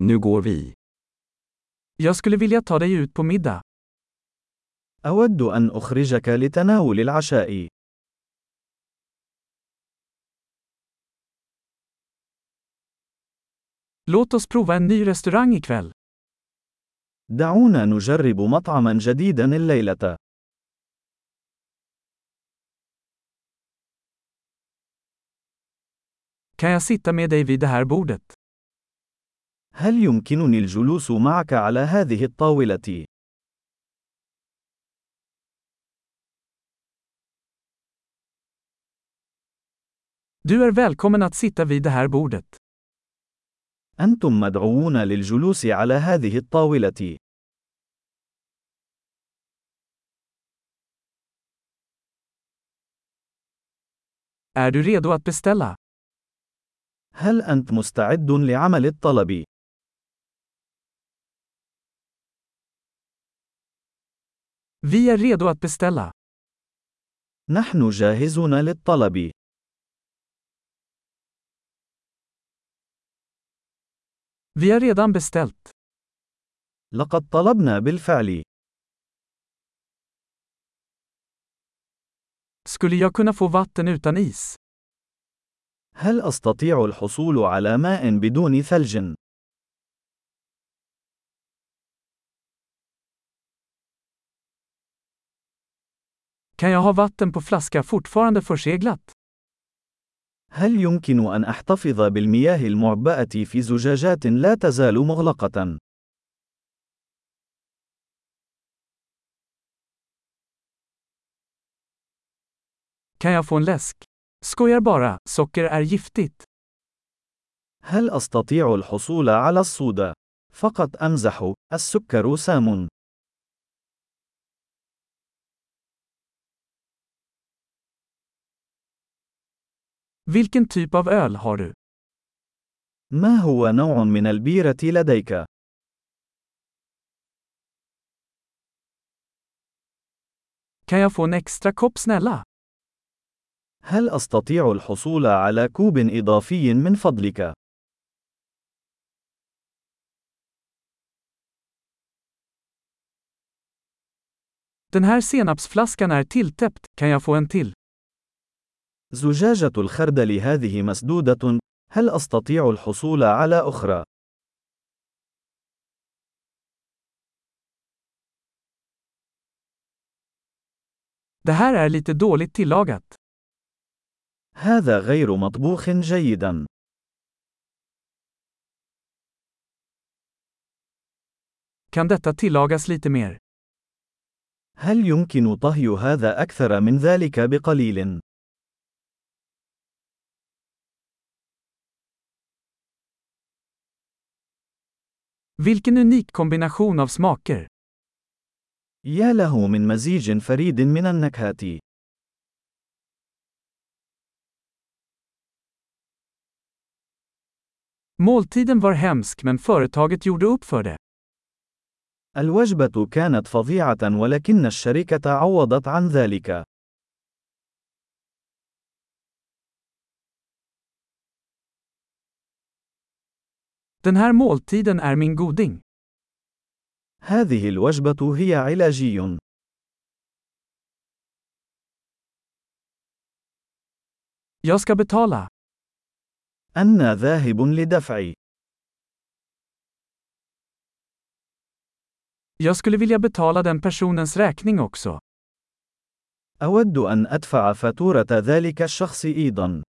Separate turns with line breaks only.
Nu går vi.
Jag skulle vilja ta dig ut på middag.
أود أن أخرجك لتناول العشاء.
Låt oss prova en ny restaurang ikväll.
دعونا نجرب مطعما جديدا الليلة.
Kan jag sitta med dig vid det här bordet?
هل يمكنني الجلوس معك على هذه الطاولة؟
Du är välkommen att sitta vid det här bordet.
أنتم مدعوون للجلوس على هذه الطاولة.
Är du redo att beställa?
هل أنت مستعد لعمل الطلب؟
Vi är redo att beställa.
نحن جاهزون للطلب.
Vi har redan beställt.
لقد طلبنا بالفعل.
Skulle jag kunna få vatten utan is?
هل أستطيع الحصول على ماء بدون ثلج؟
Kan jag ha vatten på flaska fortfarande förseglat?
هل يمكن أن أحتفظ بالمياه المعبأة في زجاجات لا تزال مغلقة؟
Kan jag få en läsk? Skojar bara, socker är giftigt.
هل أستطيع الحصول على الصودا؟ فقط أمزح، السكر سام.
Vilken typ av öl har du?
ما هو نوع من البيرة لديك؟
Kan jag få en extra kopp snälla?
هل أستطيع الحصول على كوب إضافي من فضلك؟
Den här senapsflaskan är tilltäppt, kan jag få en till?
زجاجة الخردل هذه مسدودة، هل أستطيع الحصول على أخرى؟
Det här är lite dåligt tillagat.
هذا غير مطبوخ جيدا.
Kan detta tillagas lite mer?
هل يمكن طهي هذا أكثر من ذلك بقليل؟
Vilken unik kombination av smaker.
يا له من مزيج فريد من النكهات.
Måltiden var hemsk men företaget gjorde upp för det.
الوجبة كانت فظيعة ولكن الشركة عوضت عن ذلك.
Den här måltiden är min goding.
هذه الوجبة هي علاجي.
Jag ska betala.
أنا ذاهب لدفع.
Jag skulle vilja betala den personens räkning också.
أود أن أدفع فاتورة ذلك الشخص أيضا.